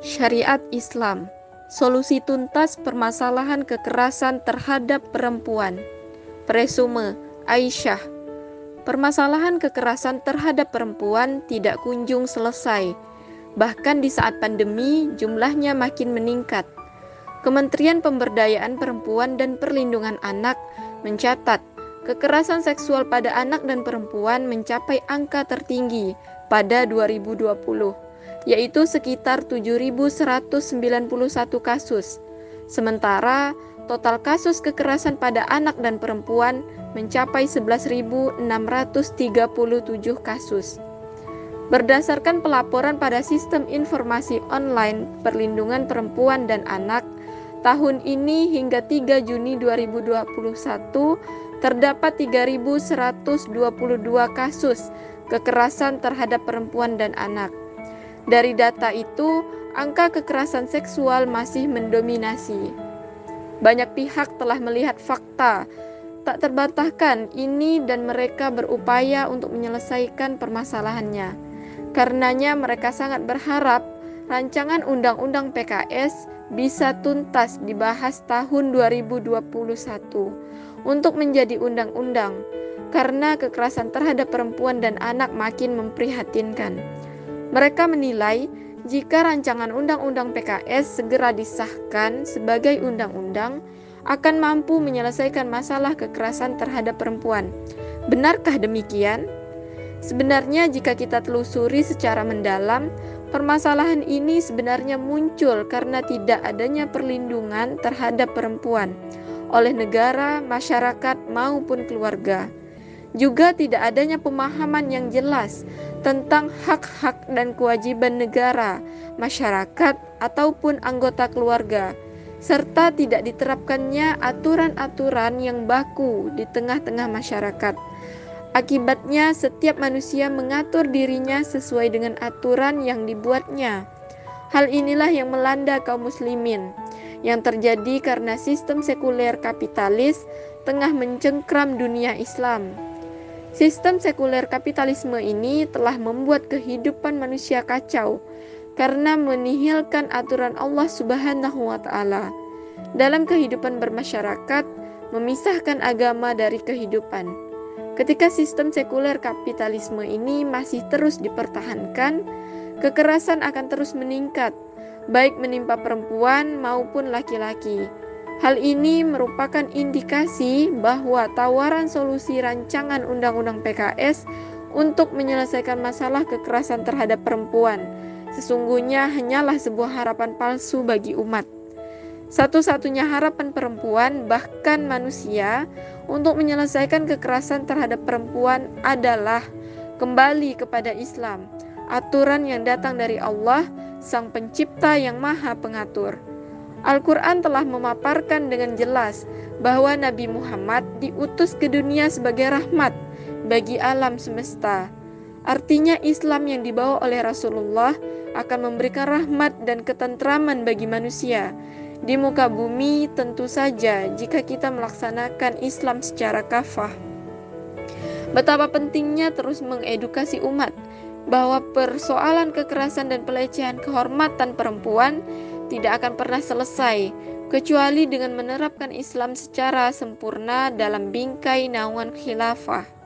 Syariat Islam. Solusi tuntas permasalahan kekerasan terhadap perempuan. Presume Aisyah. Permasalahan kekerasan terhadap perempuan tidak kunjung selesai. Bahkan di saat pandemi jumlahnya makin meningkat. Kementerian Pemberdayaan Perempuan dan Perlindungan Anak mencatat kekerasan seksual pada anak dan perempuan mencapai angka tertinggi pada 2020 yaitu sekitar 7.191 kasus. Sementara total kasus kekerasan pada anak dan perempuan mencapai 11.637 kasus. Berdasarkan pelaporan pada Sistem Informasi Online Perlindungan Perempuan dan Anak, tahun ini hingga 3 Juni 2021 terdapat 3.122 kasus kekerasan terhadap perempuan dan anak. Dari data itu, angka kekerasan seksual masih mendominasi. Banyak pihak telah melihat fakta tak terbantahkan ini dan mereka berupaya untuk menyelesaikan permasalahannya. Karenanya mereka sangat berharap rancangan undang-undang PKS bisa tuntas dibahas tahun 2021 untuk menjadi undang-undang karena kekerasan terhadap perempuan dan anak makin memprihatinkan. Mereka menilai jika rancangan undang-undang PKS segera disahkan sebagai undang-undang akan mampu menyelesaikan masalah kekerasan terhadap perempuan. Benarkah demikian? Sebenarnya jika kita telusuri secara mendalam, permasalahan ini sebenarnya muncul karena tidak adanya perlindungan terhadap perempuan oleh negara, masyarakat maupun keluarga. Juga tidak adanya pemahaman yang jelas tentang hak-hak dan kewajiban negara, masyarakat, ataupun anggota keluarga, serta tidak diterapkannya aturan-aturan yang baku di tengah-tengah masyarakat. Akibatnya, setiap manusia mengatur dirinya sesuai dengan aturan yang dibuatnya. Hal inilah yang melanda kaum Muslimin, yang terjadi karena sistem sekuler kapitalis tengah mencengkram dunia Islam. Sistem sekuler kapitalisme ini telah membuat kehidupan manusia kacau karena menihilkan aturan Allah Subhanahu wa taala. Dalam kehidupan bermasyarakat, memisahkan agama dari kehidupan. Ketika sistem sekuler kapitalisme ini masih terus dipertahankan, kekerasan akan terus meningkat, baik menimpa perempuan maupun laki-laki. Hal ini merupakan indikasi bahwa tawaran solusi rancangan Undang-Undang PKS untuk menyelesaikan masalah kekerasan terhadap perempuan sesungguhnya hanyalah sebuah harapan palsu bagi umat. Satu-satunya harapan perempuan, bahkan manusia, untuk menyelesaikan kekerasan terhadap perempuan adalah kembali kepada Islam, aturan yang datang dari Allah, Sang Pencipta yang Maha Pengatur. Al-Quran telah memaparkan dengan jelas bahwa Nabi Muhammad diutus ke dunia sebagai rahmat bagi alam semesta. Artinya Islam yang dibawa oleh Rasulullah akan memberikan rahmat dan ketentraman bagi manusia. Di muka bumi tentu saja jika kita melaksanakan Islam secara kafah. Betapa pentingnya terus mengedukasi umat bahwa persoalan kekerasan dan pelecehan kehormatan perempuan tidak akan pernah selesai kecuali dengan menerapkan Islam secara sempurna dalam bingkai naungan khilafah.